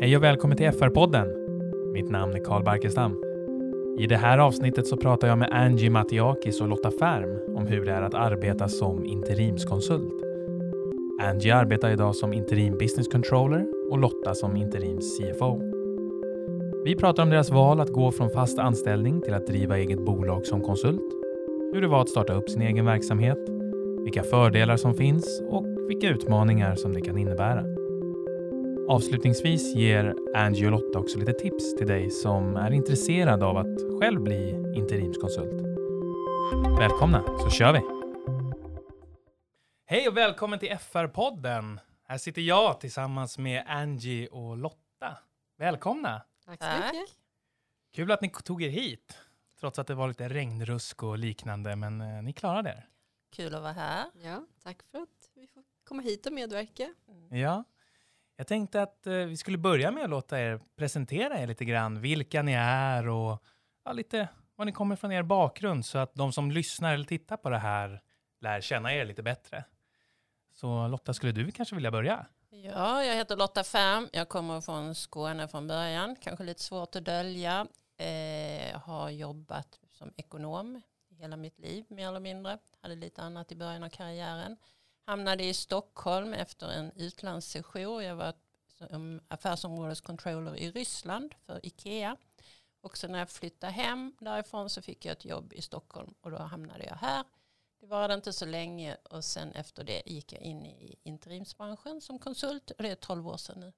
Hej och välkommen till FR-podden. Mitt namn är Karl Barkestam. I det här avsnittet så pratar jag med Angie Matiakis och Lotta Färm om hur det är att arbeta som interimskonsult. Angie arbetar idag som interim business controller och Lotta som interim CFO. Vi pratar om deras val att gå från fast anställning till att driva eget bolag som konsult, hur det var att starta upp sin egen verksamhet, vilka fördelar som finns och vilka utmaningar som det kan innebära. Avslutningsvis ger Angie och Lotta också lite tips till dig som är intresserad av att själv bli interimskonsult. Välkomna, så kör vi! Hej och välkommen till FR-podden. Här sitter jag tillsammans med Angie och Lotta. Välkomna! Tack så mycket. Kul att ni tog er hit, trots att det var lite regnrusk och liknande, men eh, ni klarade er. Kul att vara här. Ja, tack för att vi får komma hit och medverka. Ja, jag tänkte att eh, vi skulle börja med att låta er presentera er lite grann, vilka ni är och ja, lite var ni kommer från er bakgrund så att de som lyssnar eller tittar på det här lär känna er lite bättre. Så Lotta, skulle du kanske vilja börja? Ja, jag heter Lotta Färm. Jag kommer från Skåne från början. Kanske lite svårt att dölja. Eh, jag har jobbat som ekonom i hela mitt liv mer eller mindre. Hade lite annat i början av karriären. Hamnade i Stockholm efter en utlandssejour. Jag var som affärsområdescontroller i Ryssland för Ikea. Och så när jag flyttade hem därifrån så fick jag ett jobb i Stockholm och då hamnade jag här. Det varade inte så länge och sen efter det gick jag in i interimsbranschen som konsult och det är 12 år sedan nu.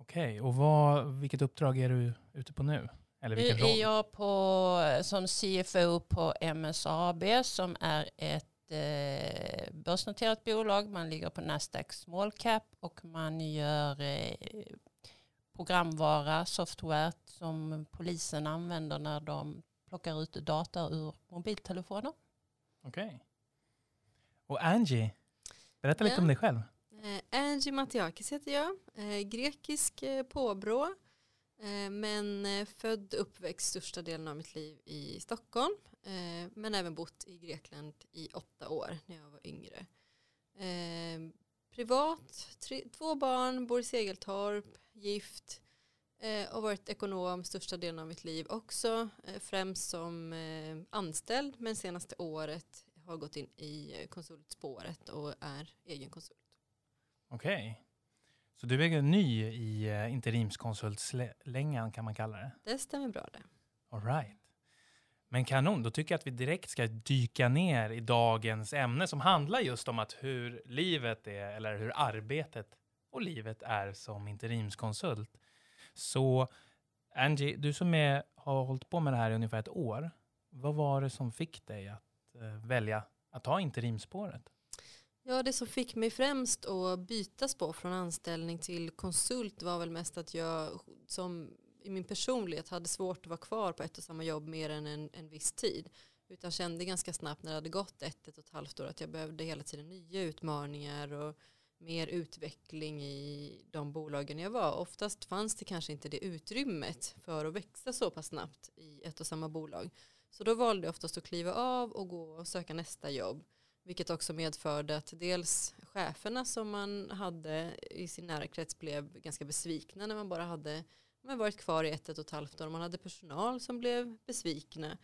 Okej, och vad, vilket uppdrag är du ute på nu? Eller Nu vilken är roll? jag på, som CFO på MSAB som är ett eh, börsnoterat bolag. Man ligger på Nasdaq Small Cap och man gör eh, programvara, software som polisen använder när de plockar ut data ur mobiltelefoner. Okej. Och Angie, berätta lite Ja. om dig själv. Eh, Angie Matiakis heter jag, eh, grekisk eh, påbrå, Eh, men eh, född och uppväxt största delen av mitt liv i Stockholm, eh, men även bott i Grekland i åtta år när jag var yngre. Privat, tre, två barn, bor i Segeltorp, gift och varit ekonom största delen av mitt liv också, främst som anställd, men senaste året har gått in i konsultspåret och är egen konsult. Okej. Så du är ny i eh, interimskonsultslängan kan man kalla det? Det stämmer bra det. All right. Men kanon, då tycker jag att vi direkt ska dyka ner i dagens ämne som handlar just om att hur livet är, eller hur arbetet och livet är som interimskonsult. Så Angie, du som är, har hållit på med det här i ungefär ett år, vad var det som fick dig att eh, välja att ta interimspåret? Ja, det som fick mig främst att byta spår från anställning till konsult var väl mest att jag som i min personlighet hade svårt att vara kvar på ett och samma jobb mer än en, en viss tid. Utan kände ganska snabbt när det hade gått ett, ett och ett halvt år att jag behövde hela tiden nya utmaningar och mer utveckling i de bolagen jag var. Oftast fanns det kanske inte det utrymmet för att växa så pass snabbt i ett och samma bolag. Så då valde jag oftast att kliva av och gå och söka nästa jobb. Vilket också medförde att dels cheferna som man hade i sin nära krets blev ganska besvikna när man bara hade man varit kvar i ett, ett och ett halvt år. Man hade personal som blev besvikna.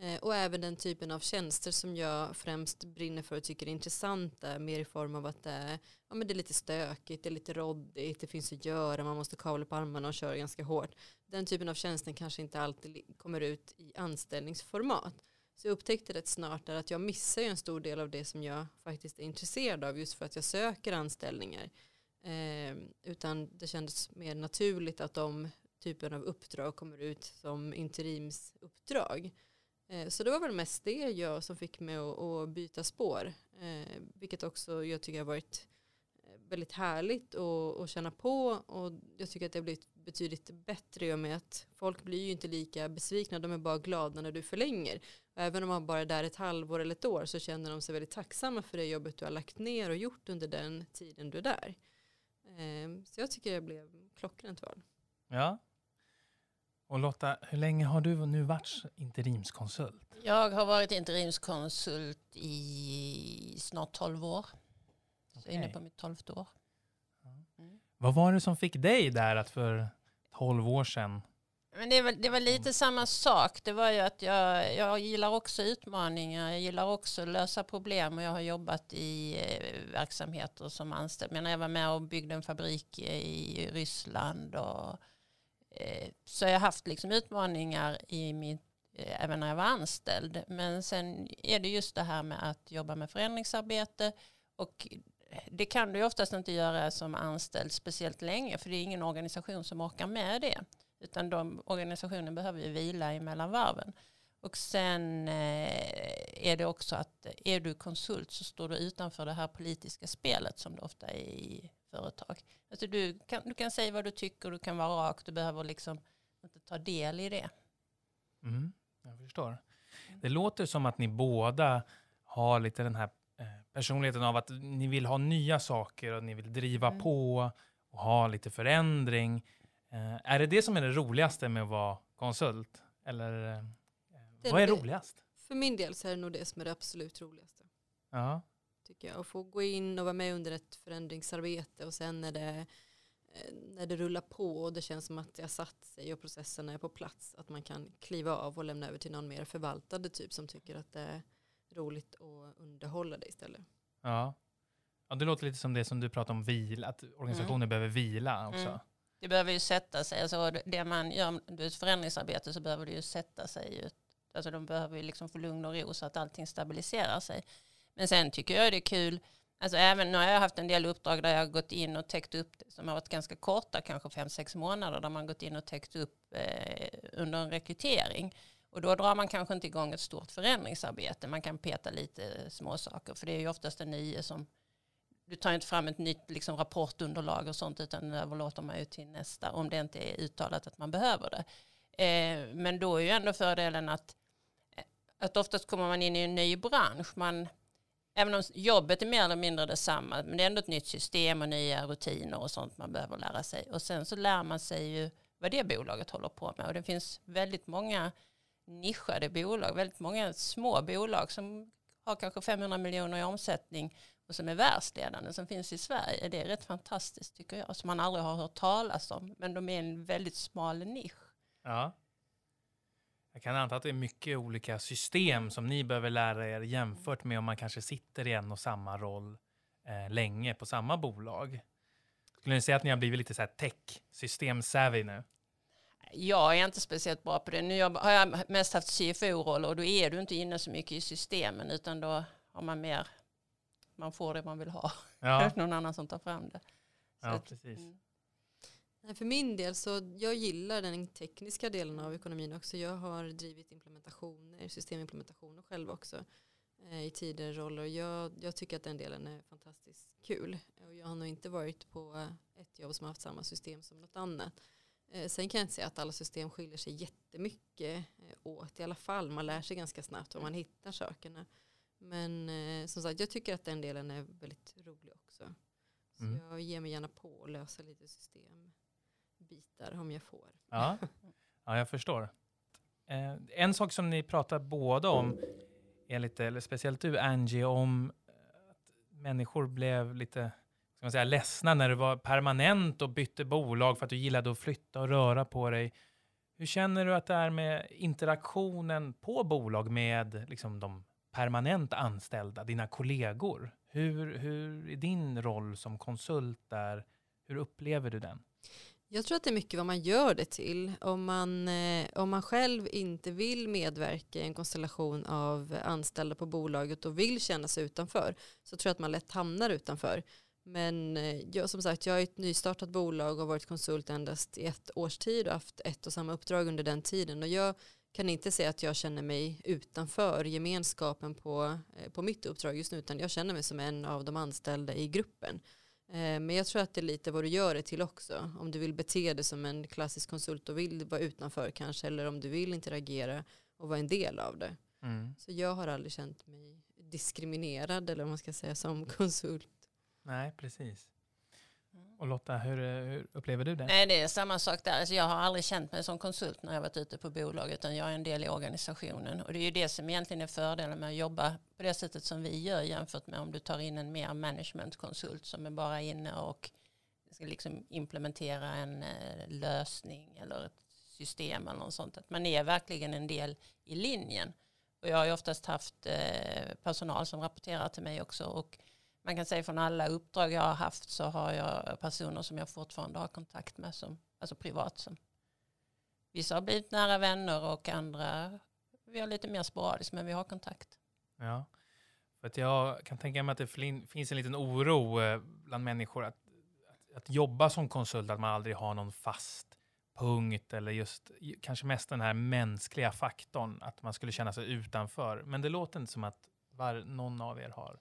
Eh, och även den typen av tjänster som jag främst brinner för och tycker är intressanta. Mer i form av att det är, ja, men det är lite stökigt, det är lite råddigt, det finns att göra, man måste kavla på armarna och köra ganska hårt. Den typen av tjänster kanske inte alltid kommer ut i anställningsformat. Så jag upptäckte rätt snart där att jag missar ju en stor del av det som jag faktiskt är intresserad av just för att jag söker anställningar. Eh, utan det kändes mer naturligt att de typen av uppdrag kommer ut som interimsuppdrag. Eh, så det var väl mest det jag som fick mig att, att byta spår. Eh, vilket också jag tycker har varit eh, väldigt härligt att, känna på och jag tycker att det har blivit betydligt bättre i och med att folk blir ju inte lika besvikna, de är bara glada när du förlänger. Även om man bara är där ett halvår eller ett år så känner de sig väldigt tacksamma för det jobbet du har lagt ner och gjort under den tiden du är där. Eh, Så jag tycker det blev klockrent val. Ja. Och Lotta, hur länge har du nu varit interimskonsult? Jag har varit interimskonsult i snart 12 år. Okej. inne på mitt tolfte år. Vad var det som fick dig där att för 12 år sedan men det var, det var lite samma sak. Det var ju att jag, jag gillar också utmaningar. Jag gillar också att lösa problem och jag har jobbat i eh, verksamheter som anställd. Men jag var med och byggde en fabrik i Ryssland och eh, så jag har haft liksom utmaningar i mitt, eh, även när jag var anställd. Men sen är det just det här med att jobba med förändringsarbete och det kan du oftast inte göra som anställd speciellt länge för det är ingen organisation som orkar med det. Utan de, organisationen behöver ju vila emellan varven. Och sen eh, är det också att är du konsult så står du utanför det här politiska spelet som det ofta är i företag. Alltså du, kan, du kan säga vad du tycker, du kan vara rak, du behöver liksom inte ta del i det. Mm, jag förstår. Det låter som att ni båda har lite den här personligheten av att ni vill ha nya saker och ni vill driva mm. på och ha lite förändring. Eh, är det det som är det roligaste med att vara konsult? Eller eh, vad är det, roligast? För min del så är det nog det som är det absolut roligaste. Ja. Tycker jag. Att få gå in och vara med under ett förändringsarbete och sen när det, eh, när det rullar på och det känns som att det har satt sig och processerna är på plats. Att man kan kliva av och lämna över till någon mer förvaltande typ som tycker att det är roligt att underhålla det istället. Ja. ja, det låter lite som det som du pratar om, vila, att organisationer mm. behöver vila också. Mm. Det behöver ju sätta sig, alltså det man gör, du ett förändringsarbete så behöver det ju sätta sig. Alltså de behöver ju liksom få lugn och ro så att allting stabiliserar sig. Men sen tycker jag det är kul, alltså även nu har jag haft en del uppdrag där jag har gått in och täckt upp det som har varit ganska korta, kanske fem sex månader, där man gått in och täckt upp eh, under en rekrytering. Och då drar man kanske inte igång ett stort förändringsarbete, man kan peta lite småsaker, för det är ju oftast en ny som du tar inte fram ett nytt liksom, rapportunderlag och sånt utan det överlåter man ju till nästa om det inte är uttalat att man behöver det. Eh, men då är ju ändå fördelen att, eh, att oftast kommer man in i en ny bransch. Man, även om jobbet är mer eller mindre detsamma, men det är ändå ett nytt system och nya rutiner och sånt man behöver lära sig. Och sen så lär man sig ju vad det bolaget håller på med. Och det finns väldigt många nischade bolag, väldigt många små bolag som har kanske 500 miljoner i omsättning och som är världsledande som finns i Sverige. Det är rätt fantastiskt tycker jag, som man aldrig har hört talas om. Men de är en väldigt smal nisch. Ja. Jag kan anta att det är mycket olika system som ni behöver lära er jämfört med om man kanske sitter i en och samma roll eh, länge på samma bolag. Skulle ni säga att ni har blivit lite så här tech, system-savvy nu? Jag är inte speciellt bra på det. Nu har jag mest haft CFO-roll och då är du inte inne så mycket i systemen utan då har man mer man får det man vill ha. Ja. Någon annan som tar fram det. Så ja, precis. Mm. För min del så jag gillar den tekniska delen av ekonomin också. Jag har drivit implementationer, systemimplementationer själv också eh, i tidigare roller. Jag, jag tycker att den delen är fantastiskt kul. Och jag har nog inte varit på ett jobb som har haft samma system som något annat. Eh, sen kan jag inte säga att alla system skiljer sig jättemycket eh, åt i alla fall. Man lär sig ganska snabbt var man hittar sakerna. Men eh, som sagt, jag tycker att den delen är väldigt rolig också. Så mm. jag ger mig gärna på att lösa lite systembitar om jag får. Ja, ja jag förstår. En sak som ni pratar båda om, är lite, eller speciellt du Angie, om att människor blev lite ska man säga, ledsna när du var permanent och bytte bolag för att du gillade att flytta och röra på dig. Hur känner du att det är med interaktionen på bolag med liksom, de permanent anställda, dina kollegor. Hur, hur är din roll som konsult där? Hur upplever du den? Jag tror att det är mycket vad man gör det till. Om man, eh, om man själv inte vill medverka i en konstellation av anställda på bolaget och vill känna sig utanför så tror jag att man lätt hamnar utanför. Men eh, jag, som sagt, jag är ett nystartat bolag och har varit konsult endast i ett års tid och haft ett och samma uppdrag under den tiden. Och jag kan inte säga att jag känner mig utanför gemenskapen på, eh, på mitt uppdrag just nu utan jag känner mig som en av de anställda i gruppen. Eh, men jag tror att det är lite vad du gör det till också. Om du vill bete dig som en klassisk konsult och vill vara utanför kanske eller om du vill interagera och vara en del av det. Mm. Så jag har aldrig känt mig diskriminerad eller vad man ska säga som konsult. Nej, precis. Och Lotta, hur, hur, upplever du det? Nej, det är samma sak där. Alltså jag har aldrig känt mig som konsult när jag varit ute på bolag utan jag är en del i organisationen. Och det är ju det som egentligen är fördelen med att jobba på det sättet som vi gör jämfört med om du tar in en mer managementkonsult som är bara inne och ska liksom implementera en eh, lösning eller ett system eller något sånt. Att man är verkligen en del i linjen. Och jag har ju oftast haft eh, personal som rapporterar till mig också. Och man kan säga från alla uppdrag jag har haft så har jag personer som jag fortfarande har kontakt med, som, alltså privat. Som, vissa har blivit nära vänner och andra vi har lite mer sporadiskt men vi har kontakt. Ja, för att jag kan tänka mig att det finns en liten oro eh, bland människor att, att, att jobba som konsult, att man aldrig har någon fast punkt eller just kanske mest den här mänskliga faktorn, att man skulle känna sig utanför. Men det låter inte som att var, någon av er har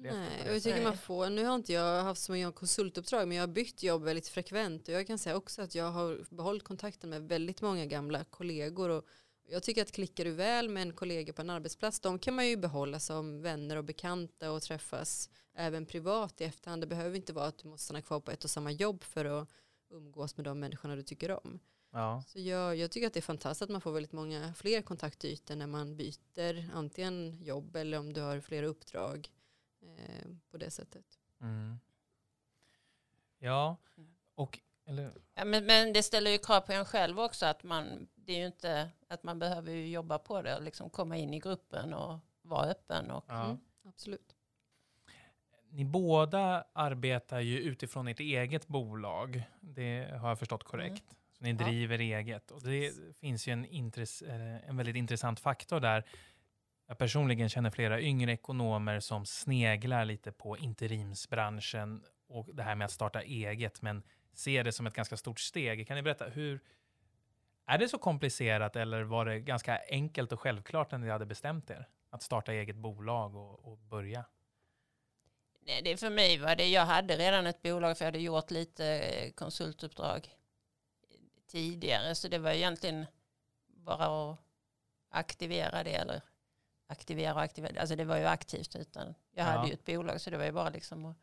upplevt Nej, det. Jag tycker man får, nu har inte jag haft så många konsultuppdrag men jag har bytt jobb väldigt frekvent och jag kan säga också att jag har behållit kontakten med väldigt många gamla kollegor och jag tycker att klickar du väl med en kollega på en arbetsplats, de kan man ju behålla som vänner och bekanta och träffas även privat i efterhand. Det behöver inte vara att du måste stanna kvar på ett och samma jobb för att umgås med de människorna du tycker om. Ja. Så jag, jag tycker att det är fantastiskt att man får väldigt många fler kontaktytor när man byter antingen jobb eller om du har flera uppdrag eh, på det sättet. Mm. Ja, och eller? Ja, men, men det ställer ju krav på en själv också att man, det är ju inte att man behöver jobba på det och liksom komma in i gruppen och vara öppen. Och, ja. mm, absolut. Ni båda arbetar ju utifrån ert eget bolag. Det har jag förstått korrekt. Mm. Så ni driver ja. eget. Och det finns ju en, intress en väldigt intressant faktor där. Jag personligen känner flera yngre ekonomer som sneglar lite på interimsbranschen och det här med att starta eget, men ser det som ett ganska stort steg. Kan ni berätta, hur, är det så komplicerat eller var det ganska enkelt och självklart när ni hade bestämt er att starta eget bolag och, och börja? Nej, det för mig var det, jag hade redan ett bolag för jag hade gjort lite eh, konsultuppdrag tidigare så det var egentligen bara att aktivera det eller aktivera och aktivera, alltså det var ju aktivt utan jag ja. hade ju ett bolag så det var ju bara liksom att,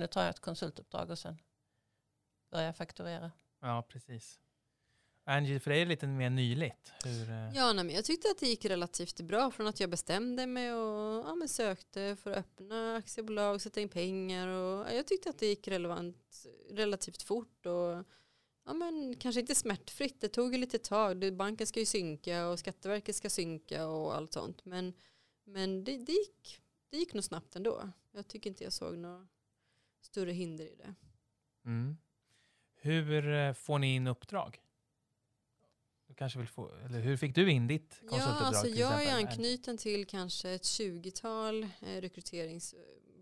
nu tar jag ett konsultuppdrag och sen börja fakturera. Ja, precis. Angie, för dig är det lite mer nyligt. Hur, eh? ja, nej, men jag tyckte att det gick relativt bra från att jag bestämde mig och ja, men sökte för att öppna aktiebolag, sätta in pengar och ja, jag tyckte att det gick relevant, relativt fort och ja, men kanske inte smärtfritt. Det tog ju lite tag. Banken ska ju synka och Skatteverket ska synka och allt sånt. Men, men det, det, gick, det gick nog snabbt ändå. Jag tycker inte jag såg några större hinder i det. Mm. Hur eh, får ni in uppdrag? Du kanske vill få, eller hur fick du in ditt konsultuppdrag? Ja, alltså jag är anknuten till kanske ett 20-tal eh, rekryterings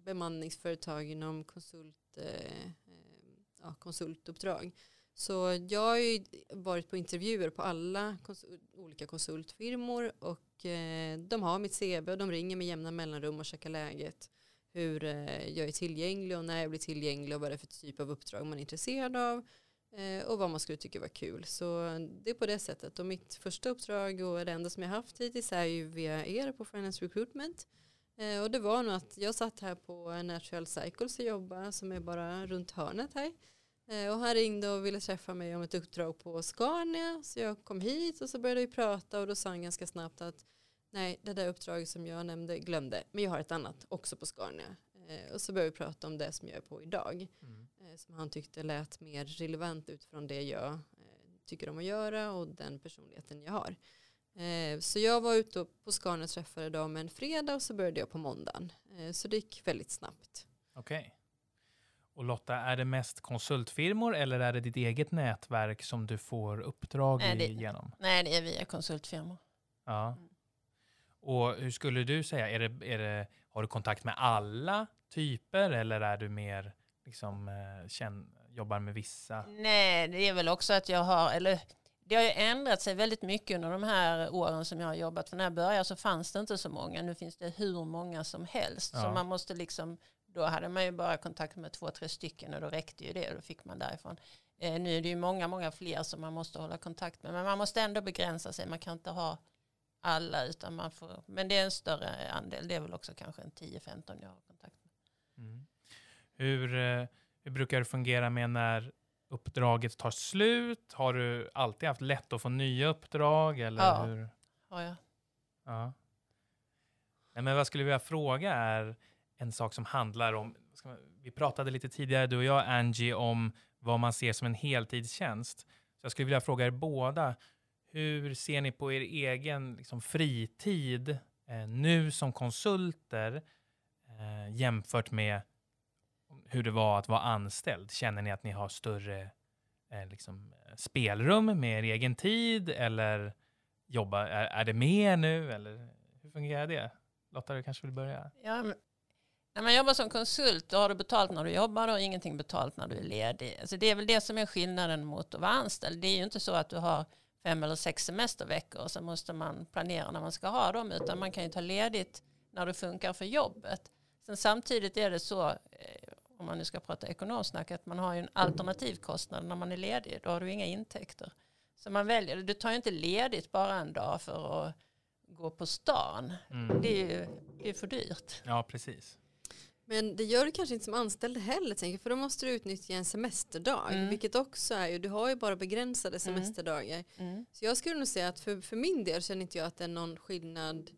bemanningsföretag inom konsult, eh, ja, konsultuppdrag. Så jag har ju varit på intervjuer på alla konsult, olika konsultfirmor och eh, de har mitt CV och de ringer med jämna mellanrum och checkar läget. Hur eh, jag är tillgänglig och när jag blir tillgänglig och vad det är för typ av uppdrag man är intresserad av eh, och vad man skulle tycka var kul. Så det är på det sättet. Och mitt första uppdrag och det enda som jag haft hittills är ju via er på Finance Recruitment. Eh, och det var nog att jag satt här på Natural Cycles och jobbade som är bara runt hörnet här. Och han ringde och ville träffa mig om ett uppdrag på Scania. Så jag kom hit och så började vi prata och då sa han ganska snabbt att nej, det där uppdraget som jag nämnde glömde, men jag har ett annat också på Scania. Eh, och så började vi prata om det som jag är på idag, mm. eh, som han tyckte lät mer relevant utifrån det jag eh, tycker om att göra och den personligheten jag har. Eh, så jag var ute på Scania och träffade dem en fredag och så började jag på måndagen. Eh, så det gick väldigt snabbt. Okej. Okay. Och Lotta, är det mest konsultfirmor eller är det ditt eget nätverk som du får uppdrag nej, det, igenom? Nej, det är via konsultfirmor. Ja. Mm. Och hur skulle du säga, är det, är det, har du kontakt med alla typer eller är du mer liksom, eh, känn, jobbar med vissa? Nej, det är väl också att jag har, eller det har ju ändrat sig väldigt mycket under de här åren som jag har jobbat. För när jag började så fanns det inte så många. Nu finns det hur många som helst. Ja. Så man måste liksom, då hade man ju bara kontakt med två, tre stycken och då räckte ju det och då fick man därifrån. Eh, nu är det ju många, många fler som man måste hålla kontakt med. Men man måste ändå begränsa sig. Man kan inte ha alla utan man får, men det är en större andel. Det är väl också kanske en 10-15 jag har kontakt med. Mm. Hur, eh, hur brukar det fungera med när uppdraget tar slut? Har du alltid haft lätt att få nya uppdrag? Eller ja, hur? har jag. Ja. Nej, men vad skulle jag vilja fråga är en sak som handlar om ska man, vi pratade lite tidigare, du och jag Angie, om vad man ser som en heltidstjänst. Så jag skulle vilja fråga er båda, hur ser ni på er egen liksom, fritid eh, nu som konsulter eh, jämfört med hur det var att vara anställd? Känner ni att ni har större eh, liksom, spelrum med er egen tid eller jobba, är, är det mer nu eller hur fungerar det? Lotta, du kanske vill börja? Ja, när man jobbar som konsult då har du betalt när du jobbar och ingenting betalt när du är ledig. Alltså det är väl det som är skillnaden mot att vara anställd. Det är ju inte så att du har fem eller sex semesterveckor och så måste man planera när man ska ha dem utan man kan ju ta ledigt när det funkar för jobbet. Sen samtidigt är det så, eh, om man nu ska prata ekonomsnack, att man har ju en alternativkostnad när man är ledig. Då har du inga intäkter. Så man väljer. Du tar ju inte ledigt bara en dag för att gå på stan. Mm. Det är ju det är för dyrt. Ja, precis. Men det gör du kanske inte som anställd heller, tänker, för då måste du utnyttja en semesterdag. Mm. Vilket också är ju, du har ju bara begränsade semesterdagar. Mm. Så jag skulle nog säga att för, för min del känner inte jag att det är någon skillnad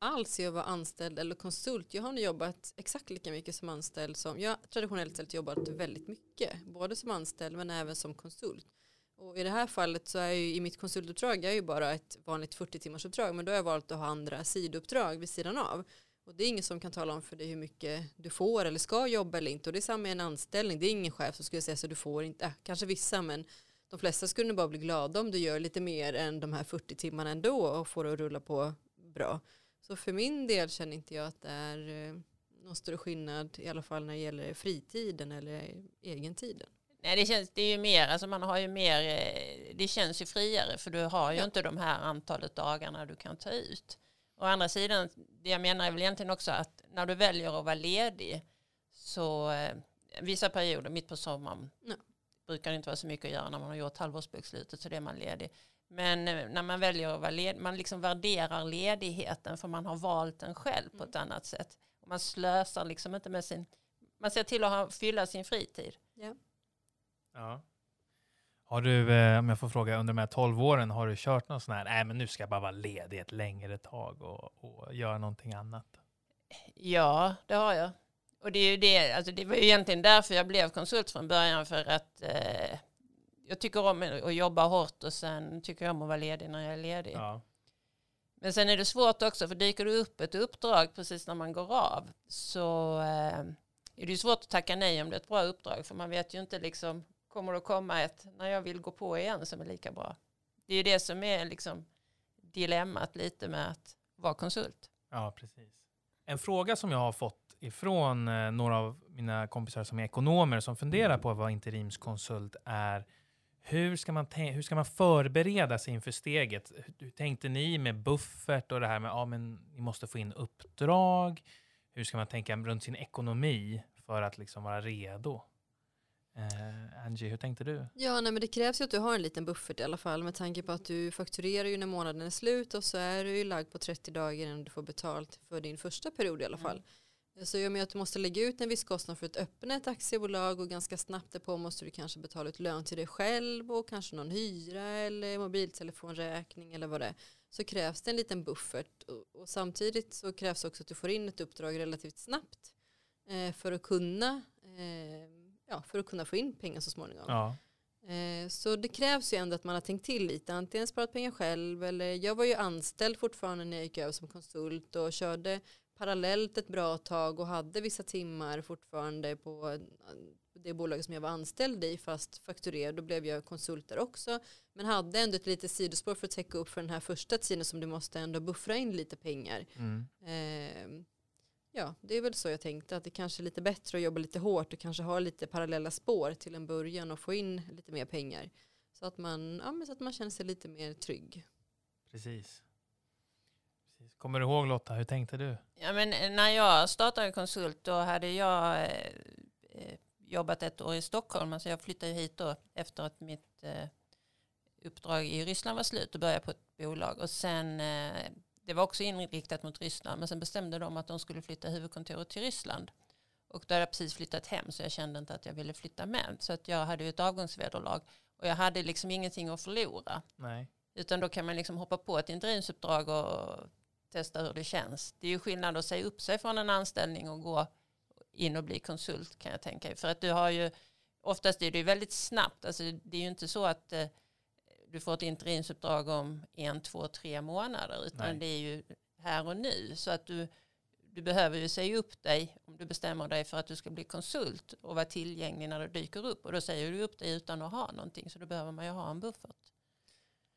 alls i att vara anställd eller konsult. Jag har nu jobbat exakt lika mycket som anställd som, jag har traditionellt sett jobbat väldigt mycket, både som anställd men även som konsult. Och i det här fallet så är ju i mitt konsultuppdrag, jag är ju bara ett vanligt 40 timmars uppdrag, men då har jag valt att ha andra sidouppdrag vid sidan av. Och det är ingen som kan tala om för dig hur mycket du får eller ska jobba eller inte. Och det är samma med en anställning. Det är ingen chef som skulle säga så du får inte, äh, kanske vissa, men de flesta skulle bara bli glada om du gör lite mer än de här 40 timmarna ändå och får det att rulla på bra. Så för min del känner inte jag att det är eh, någon större skillnad i alla fall när det gäller fritiden eller egentiden. Nej, det, känns, det är ju mer, alltså man har ju mer, eh, det känns ju friare för du har ju Ja. inte de här antalet dagarna du kan ta ut. Å andra sidan, det jag menar är väl egentligen också att när du väljer att vara ledig så eh, vissa perioder mitt på sommaren Ja. brukar det inte vara så mycket att göra när man har gjort halvårsbokslutet så det är man ledig. Men eh, när man väljer att vara ledig, man liksom värderar ledigheten för man har valt den själv på ett annat sätt. Och man slösar liksom inte med sin, man ser till att ha, fylla sin fritid. Ja. Har du, eh, om jag får fråga, under de här 12 åren, har du kört någon sån här, nej men nu ska jag bara vara ledig ett längre tag och, och göra någonting annat? Ja, det har jag. Och det, är ju det, alltså det var ju egentligen därför jag blev konsult från början för att eh, jag tycker om att jobba hårt och sen tycker jag om att vara ledig när jag är ledig. Ja. Men sen är det svårt också för dyker det upp ett uppdrag precis när man går av så eh, är det ju svårt att tacka nej om det är ett bra uppdrag för man vet ju inte liksom kommer det att komma ett när jag vill gå på igen som är lika bra. Det är ju det som är liksom dilemmat lite med att vara konsult. ja, precis. En fråga som jag har fått ifrån eh, några av mina kompisar som är ekonomer som funderar på att vara interimskonsult är hur ska, man hur ska man förbereda sig inför steget? Hur tänkte ni med buffert och det här med att ja, men ni måste få in uppdrag? Hur ska man tänka runt sin ekonomi för att liksom vara redo? Eh, Angie, hur tänkte du? Ja, nej, men det krävs ju att du har en liten buffert i alla fall med tanke på att du fakturerar ju när månaden är slut och så är du ju lagd på 30 dagar innan du får betalt för din första period i alla fall. Så i och med att du måste lägga ut en viss kostnad för att öppna ett aktiebolag och ganska snabbt därpå måste du kanske betala ut lön till dig själv och kanske någon hyra eller mobiltelefonräkning eller vad det är. Så krävs det en liten buffert och, och samtidigt så krävs också att du får in ett uppdrag relativt snabbt eh, för att kunna eh, ja, för att kunna få in pengar så småningom. Ja, Eh, Så det krävs ju ändå att man har tänkt till lite, antingen sparat pengar själv eller jag var ju anställd fortfarande när jag gick över som konsult och körde parallellt ett bra tag och hade vissa timmar fortfarande på det bolaget som jag var anställd i fast fakturerad, då blev jag konsult där också men hade ändå ett litet sidospår för att täcka upp för den här första tiden som du måste ändå buffra in lite pengar. mm. Eh, ja, det är väl så jag tänkte att det kanske är lite bättre att jobba lite hårt och kanske ha lite parallella spår till en början och få in lite mer pengar. Så att man, ja, men så att man känner sig lite mer trygg. precis. precis. Kommer du ihåg Lotta, hur tänkte du? Ja, men eh, när jag startade konsult då hade jag eh, eh, jobbat ett år i Stockholm. Alltså jag flyttade hit då efter att mitt eh, uppdrag i Ryssland var slut och började på ett bolag. Och sen, eh, det var också inriktat mot Ryssland men sen bestämde de att de skulle flytta huvudkontoret till Ryssland. Och då hade jag precis flyttat hem så jag kände inte att jag ville flytta med. Så att jag hade ju ett avgångsvederlag och jag hade liksom ingenting att förlora. Nej. Utan då kan man liksom hoppa på ett interimsuppdrag och testa hur det känns. Det är ju skillnad att säga upp sig från en anställning och gå in och bli konsult kan jag tänka. För att du har ju, oftast är det ju väldigt snabbt, alltså det är ju inte så att eh, du får ett interimsuppdrag om en, två, tre månader, utan Nej. det är ju här och nu. Så att du, du behöver ju säga upp dig om du bestämmer dig för att du ska bli konsult och vara tillgänglig när det dyker upp. Och då säger du upp dig utan att ha någonting, så då behöver man ju ha en buffert.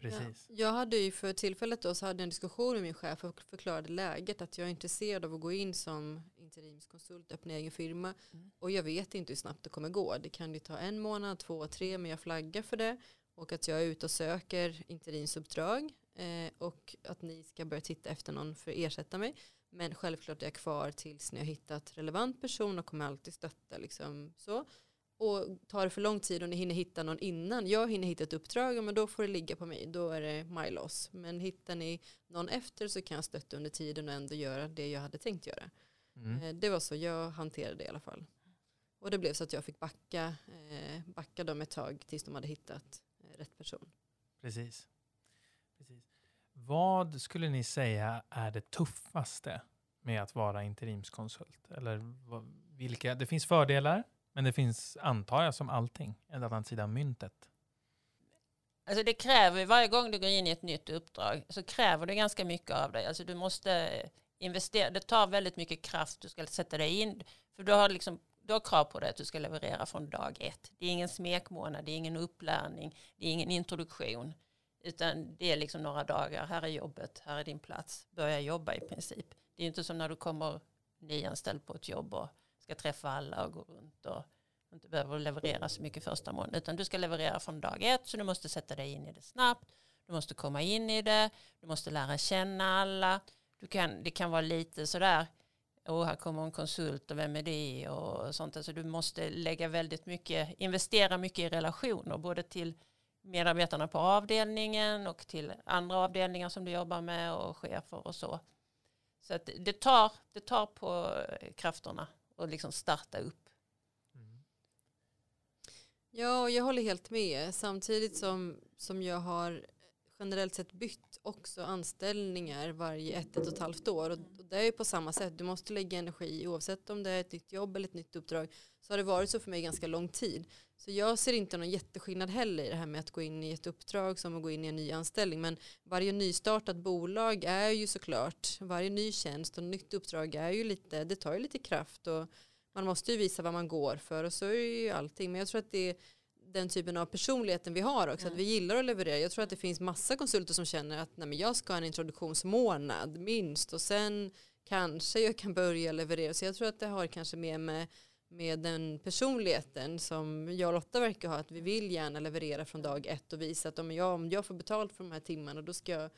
Precis. Ja, jag hade ju för tillfället då så hade jag en diskussion med min chef och förklarade läget att jag är intresserad av att gå in som interimskonsult, öppna egen firma Mm. och jag vet inte hur snabbt det kommer gå. Det kan ju ta en månad, två, tre men jag flaggar för det och att jag är ute och söker interimsuppdrag eh, och att ni ska börja titta efter någon för att ersätta mig. Men självklart är jag kvar tills ni har hittat relevant person och kommer alltid stötta liksom så. Och tar det för lång tid och ni hinner hitta någon innan jag hinner hitta ett uppdrag, men då får det ligga på mig. Då är det my loss. Men hittar ni någon efter så kan jag stötta under tiden och ändå göra det jag hade tänkt göra. Mm. Eh, Det var så jag hanterade det i alla fall. Och det blev så att jag fick backa, eh, backa dem ett tag tills de hade hittat rätt person. Precis. Precis. Vad skulle ni säga är det tuffaste med att vara interimskonsult? Eller vad, vilka, det finns fördelar, men det finns, antar jag, som allting, en annan sida av myntet. Alltså det kräver, varje gång du går in i ett nytt uppdrag så kräver det ganska mycket av dig. Alltså du måste investera, det tar väldigt mycket kraft du ska sätta dig in. För du har, liksom, du har krav på dig att du ska leverera från dag ett. Det är ingen smekmånad, det är ingen upplärning, det är ingen introduktion. Utan det är liksom några dagar, här är jobbet, här är din plats, börja jobba i princip. Det är inte som när du kommer nyanställd på ett jobb och ska träffa alla och gå runt och inte behöver leverera så mycket första månaden. Utan du ska leverera från dag ett så du måste sätta dig in i det snabbt. Du måste komma in i det. Du måste lära känna alla. Du kan, det kan vara lite sådär. Och här kommer en konsult och vem är det och sånt. Alltså du måste lägga väldigt mycket, investera mycket i relationer. Både till medarbetarna på avdelningen och till andra avdelningar som du jobbar med och chefer och så. Så att det tar, det tar på krafterna och liksom starta upp. Mm. Ja, och jag håller helt med. Samtidigt som, som jag har generellt sett bytt också anställningar varje ett, ett och ett halvt år. Och det är ju på samma sätt. Du måste lägga energi oavsett om det är ett nytt jobb eller ett nytt uppdrag. Så har det varit så för mig ganska lång tid. Så jag ser inte någon jätteskillnad heller i det här med att gå in i ett uppdrag som att gå in i en ny anställning. Men varje nystartat bolag är ju såklart, varje ny tjänst och nytt uppdrag är ju lite, det tar ju lite kraft och man måste ju visa vad man går för och så är det ju allting. Men jag tror att det är den typen av personligheten vi har också, Mm. att vi gillar att leverera. Jag tror att det finns massa konsulter som känner att nej, men jag ska ha en introduktionsmånad minst och sen kanske jag kan börja leverera. Så jag tror att det har kanske mer med, med den personligheten som jag och Lotta verkar ha, att vi vill gärna leverera från dag ett och visa att om jag, om jag får betalt för de här timmarna då ska, jag,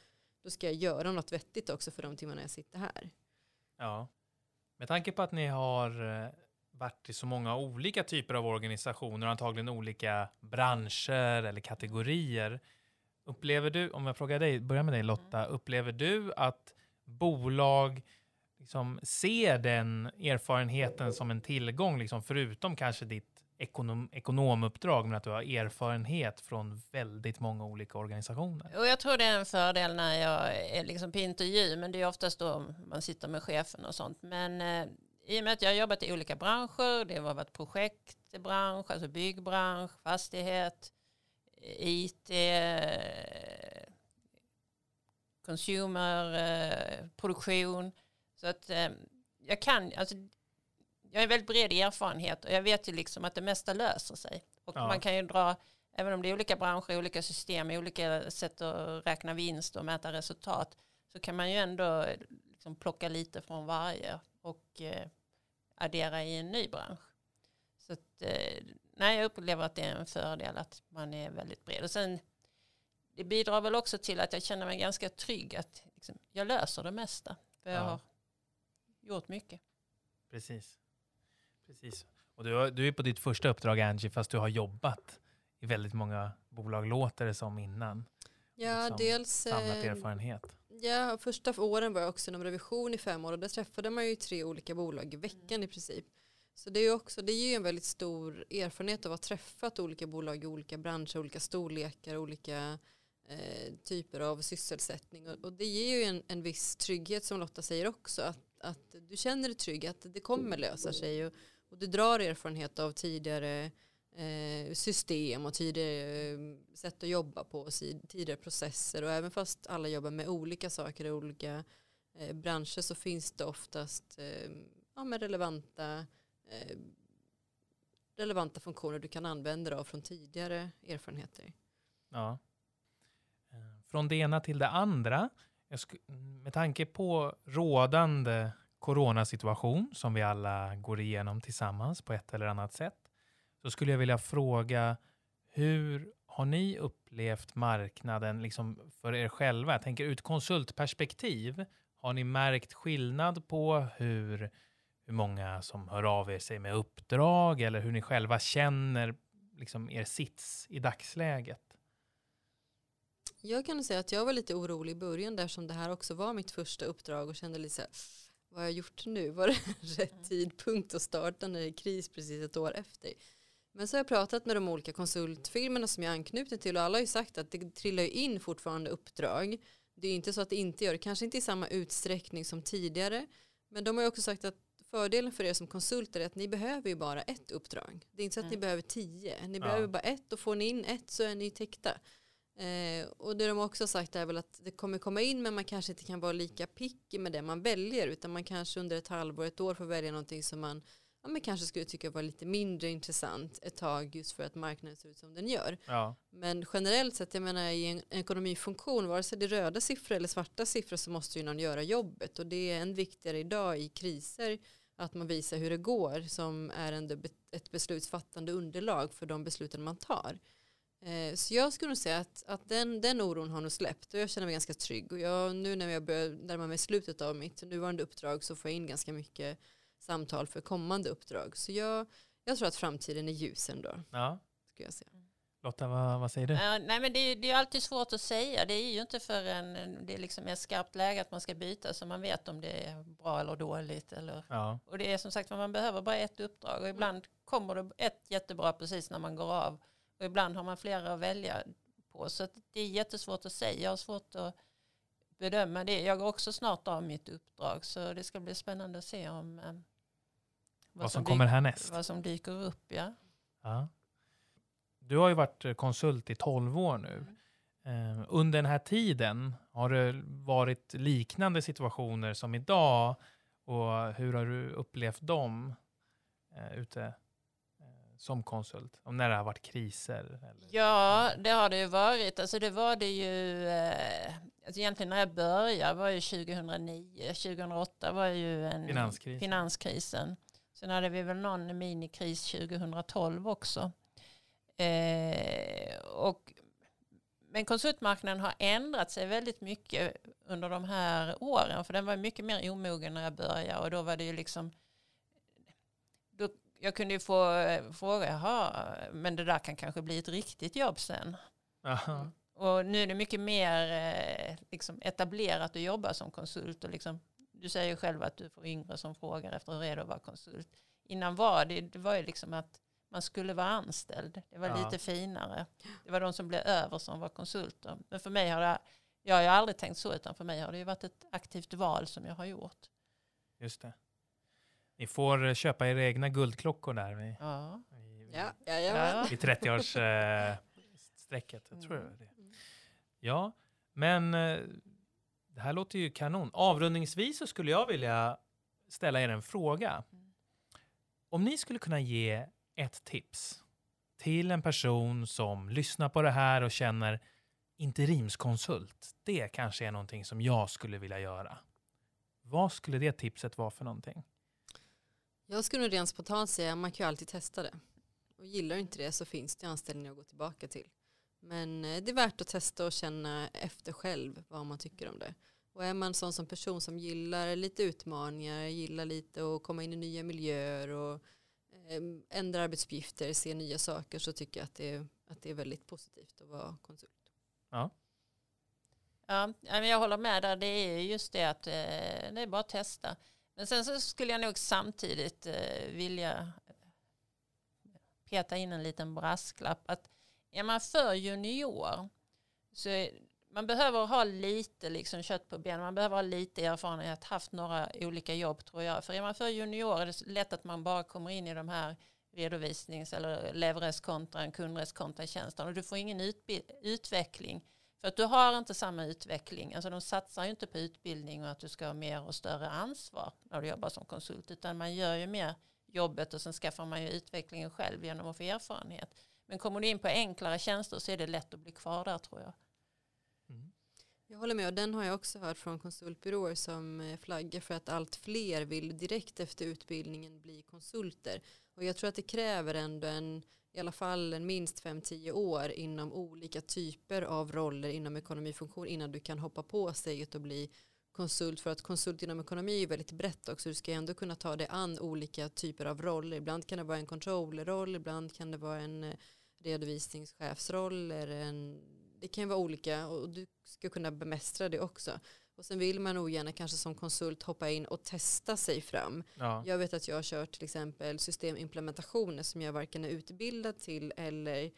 då ska jag göra något vettigt också för de timmarna jag sitter här. Ja. Med tanke på att ni har eh, varit i så många olika typer av organisationer, antagligen olika branscher eller kategorier. Upplever du, om jag frågar dig, börja med dig Lotta, upplever du att bolag liksom ser den erfarenheten som en tillgång, liksom förutom kanske ditt ekonom, ekonomuppdrag, men att du har erfarenhet från väldigt många olika organisationer? Och jag tror det är en fördel när jag är liksom på intervju, men det är oftast då man sitter med chefen och sånt. Men eh, i och med att jag har jobbat i olika branscher, det har varit projektbransch, alltså byggbransch, fastighet, IT, eh, consumer, eh, produktion. Så att eh, jag kan, alltså jag har väldigt bred erfarenhet och jag vet ju liksom att det mesta löser sig. Och Ja. man kan ju dra även om det är olika branscher, olika system, olika sätt att räkna vinst och mäta resultat, så kan man ju ändå liksom plocka lite från varje och eh, addera i en ny bransch. Så att, eh, nej, jag upplever att det är en fördel att man är väldigt bred. Och sen, det bidrar väl också till att jag känner mig ganska trygg att liksom, jag löser det mesta. För jag Ja. har gjort mycket. Precis. Precis. Och du, har- du är på ditt första uppdrag Angie, fast du har jobbat i väldigt många bolag, låter det som innan. Ja, Liksom dels Samlat eh, erfarenhet. Ja, första åren var jag också inom revision i fem år och där träffade man ju tre olika bolag i veckan i princip. Så det är ju också, det är ju en väldigt stor erfarenhet av att ha träffat olika bolag i olika branscher, olika storlekar, olika eh, typer av sysselsättning och, och det ger ju en, en viss trygghet som Lotta säger också att, att du känner dig trygg, att det kommer lösa sig och, och du drar erfarenhet av tidigare Eh, system och tidigare eh, sätt att jobba på, tidigare processer och även fast alla jobbar med olika saker i olika eh, branscher så finns det oftast ja, med relevanta relevanta funktioner du kan använda dig av från tidigare erfarenheter. Ja. Från det ena till det andra. med tanke på rådande coronasituation som vi alla går igenom tillsammans på ett eller annat sätt så skulle jag vilja fråga hur har ni upplevt marknaden liksom för er själva? Jag tänker ett konsultperspektiv. Har ni märkt skillnad på hur hur många som hör av er sig med uppdrag eller hur ni själva känner liksom er sits i dagsläget? Jag kan säga att jag var lite orolig i början där som det här också var mitt första uppdrag och kände lite så här, vad har jag gjort nu? Var det rätt mm. tidpunkt att starta när det är kris precis ett år efter? Men så har jag pratat med de olika konsultfirmorna som jag är anknuten till och alla har ju sagt att det trillar in fortfarande uppdrag. Det är inte så att det inte gör det, kanske inte i samma utsträckning som tidigare. Men de har ju också sagt att fördelen för er som konsulter är att ni behöver ju bara ett uppdrag. Det är inte så att mm. ni behöver tio. Ni ja. behöver bara ett och får ni in ett så är ni täckta. Eh, och det de också har sagt är väl att det kommer komma in men man kanske inte kan vara lika picky med det man väljer utan man kanske under ett halvår, ett år får välja någonting som man ja, men kanske skulle tycka var lite mindre intressant ett tag just för att marknaden ser ut som den gör. Ja. Men generellt sett, jag menar i en ekonomifunktion, vare sig det är röda siffror eller svarta siffror så måste ju någon göra jobbet och det är än viktigare idag i kriser att man visar hur det går som är ändå ett beslutsfattande underlag för de besluten man tar. Eh, så jag skulle nog säga att, att den, den oron har nog släppt och jag känner mig ganska trygg. Och jag, nu när jag börjar närma mig slutet av mitt nuvarande uppdrag så får jag in ganska mycket samtal för kommande uppdrag. Så jag, jag tror att framtiden är ljus ändå. Ja. Ska jag säga. Lotta, vad, vad säger du? Ja, nej, men det, är, det är alltid svårt att säga. Det är ju inte förrän det liksom är skarpt läge att man ska byta så man vet om det är bra eller dåligt. Eller, ja. Och det är som sagt man behöver bara ett uppdrag och ibland kommer det ett jättebra precis när man går av och ibland har man flera att välja på. Så det är jättesvårt att säga. Jag har svårt att bedöma det. Jag går också snart av mitt uppdrag så det ska bli spännande att se om eh, vad, vad som, som kommer härnäst. Vad som dyker upp, ja. ja. Du har ju varit konsult i 12 år nu. Mm. Under den här tiden, har det varit liknande situationer som idag? Och hur har du upplevt dem eh, ute eh, som konsult? Om när det har varit kriser? Eller? Ja, det har det ju varit. Alltså det var det ju, eh, alltså egentligen när jag började var ju 2009, 2008 var ju en Finanskris. finanskrisen. Sen hade vi väl någon minikris 2012 också. Eh, och, men konsultmarknaden har ändrat sig väldigt mycket under de här åren. För den var mycket mer omogen när jag började. Och då var det ju liksom... Då, jag kunde ju få fråga, jaha, men det där kan kanske bli ett riktigt jobb sen. Aha. Och nu är det mycket mer eh, liksom etablerat att jobba som konsult. Och liksom, du säger själv att du får yngre som frågar efter hur är det att vara konsult. Innan var det, det var ju liksom att man skulle vara anställd. Det var ja. lite finare. Det var de som blev över som var konsulter. Men för mig har det, jag har aldrig tänkt så, utan för mig har det ju varit ett aktivt val som jag har gjort. Just det. Ni får köpa era egna guldklockor där vid, ja. vid, ja, ja, ja. vid 30-årsstrecket. Eh, jag tror mm. det. Ja, men eh, det här låter ju kanon. Avrundningsvis så skulle jag vilja ställa er en fråga. Om ni skulle kunna ge ett tips till en person som lyssnar på det här och känner interimskonsult, det kanske är någonting som jag skulle vilja göra. Vad skulle det tipset vara för någonting? Jag skulle rent spontant säga att man kan ju alltid testa det. Och gillar du inte det så finns det anställningar att gå tillbaka till. Men eh, det är värt att testa och känna efter själv vad man tycker om det. Och är man sån som person som gillar lite utmaningar, gillar lite att komma in i nya miljöer och Ehm, ändra arbetsuppgifter, se nya saker så tycker jag att det, är, att det är väldigt positivt att vara konsult. Ja. Ja, jag håller med där. Det är just det att eh, det är bara att testa. Men sen så skulle jag nog samtidigt eh, vilja peta in en liten brasklapp. Att är man för junior så man behöver ha lite liksom kött på benen, man behöver ha lite erfarenhet, haft några olika jobb tror jag. För är man för junior är det lätt att man bara kommer in i de här redovisnings eller levereskontran, kundreskontratjänsterna och du får ingen utveckling. För att du har inte samma utveckling, alltså de satsar ju inte på utbildning och att du ska ha mer och större ansvar när du jobbar som konsult, utan man gör ju mer jobbet och sen skaffar man ju utvecklingen själv genom att få erfarenhet. Men kommer du in på enklare tjänster så är det lätt att bli kvar där tror jag. Mm. Jag håller med och den har jag också hört från konsultbyråer som eh, flaggar för att allt fler vill direkt efter utbildningen bli konsulter. Och jag tror att det kräver ändå en, i alla fall en minst 5-10 år inom olika typer av roller inom ekonomifunktion innan du kan hoppa på steget och bli konsult för att konsult inom ekonomi är väldigt brett också. Du ska ändå kunna ta dig an olika typer av roller. Ibland kan det vara en controllerroll, ibland kan det vara en eh, redovisningschefsroll. Eller en, det kan vara olika och du ska kunna bemästra det också. Och sen vill man ogärna kanske som konsult hoppa in och testa sig fram. Ja. Jag vet att jag har kört till exempel systemimplementationer som jag varken är utbildad till eller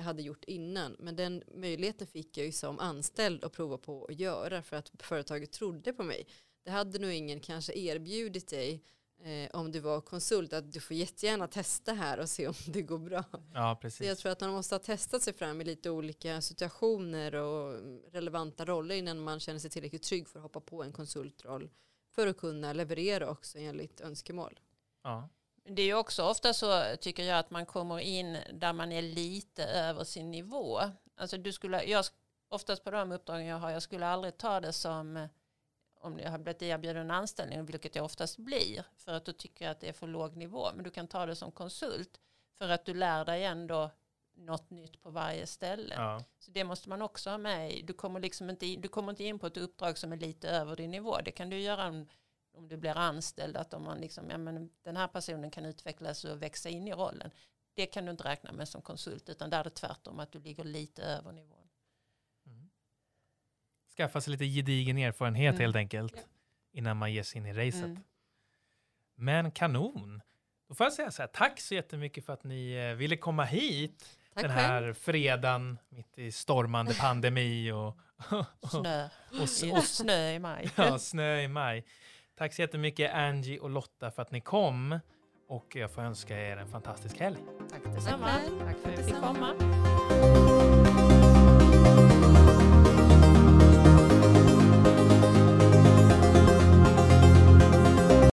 hade gjort innan. Men den möjligheten fick jag ju som anställd att prova på att göra för att företaget trodde på mig. Det hade nog ingen kanske erbjudit dig eh, om du var konsult att du får jättegärna testa här och se om det går bra. Ja, precis. Så jag tror att man måste ha testat sig fram i lite olika situationer och relevanta roller innan man känner sig tillräckligt trygg för att hoppa på en konsultroll för att kunna leverera också enligt önskemål. Ja. Det är ju också ofta så tycker jag att man kommer in där man är lite över sin nivå. Alltså du skulle, jag, oftast på de uppdragen jag har, jag skulle aldrig ta det som om jag har blivit erbjuden en anställning, vilket jag oftast blir, för att då tycker att det är för låg nivå. Men du kan ta det som konsult, för att du lär dig ändå något nytt på varje ställe. Ja. Så det måste man också ha med Du kommer, liksom inte in, du kommer inte in på ett uppdrag som är lite över din nivå. Det kan du göra om, om du blir anställd, att om man liksom, ja, men den här personen kan utvecklas och växa in i rollen. Det kan du inte räkna med som konsult, utan där är det tvärtom att du ligger lite över nivån skaffa sig lite gedigen erfarenhet mm. helt enkelt ja. innan man ger sig in i racet. Mm. Men kanon! Då får jag säga så här, tack så jättemycket för att ni eh, ville komma hit tack den här själv. fredagen mitt i stormande pandemi och, och snö. Och, och, och, snö i maj. Ja, snö i maj. Tack så jättemycket Angie och Lotta för att ni kom och jag får önska er en fantastisk helg. Tack detsamma. Tack för att vi fick komma.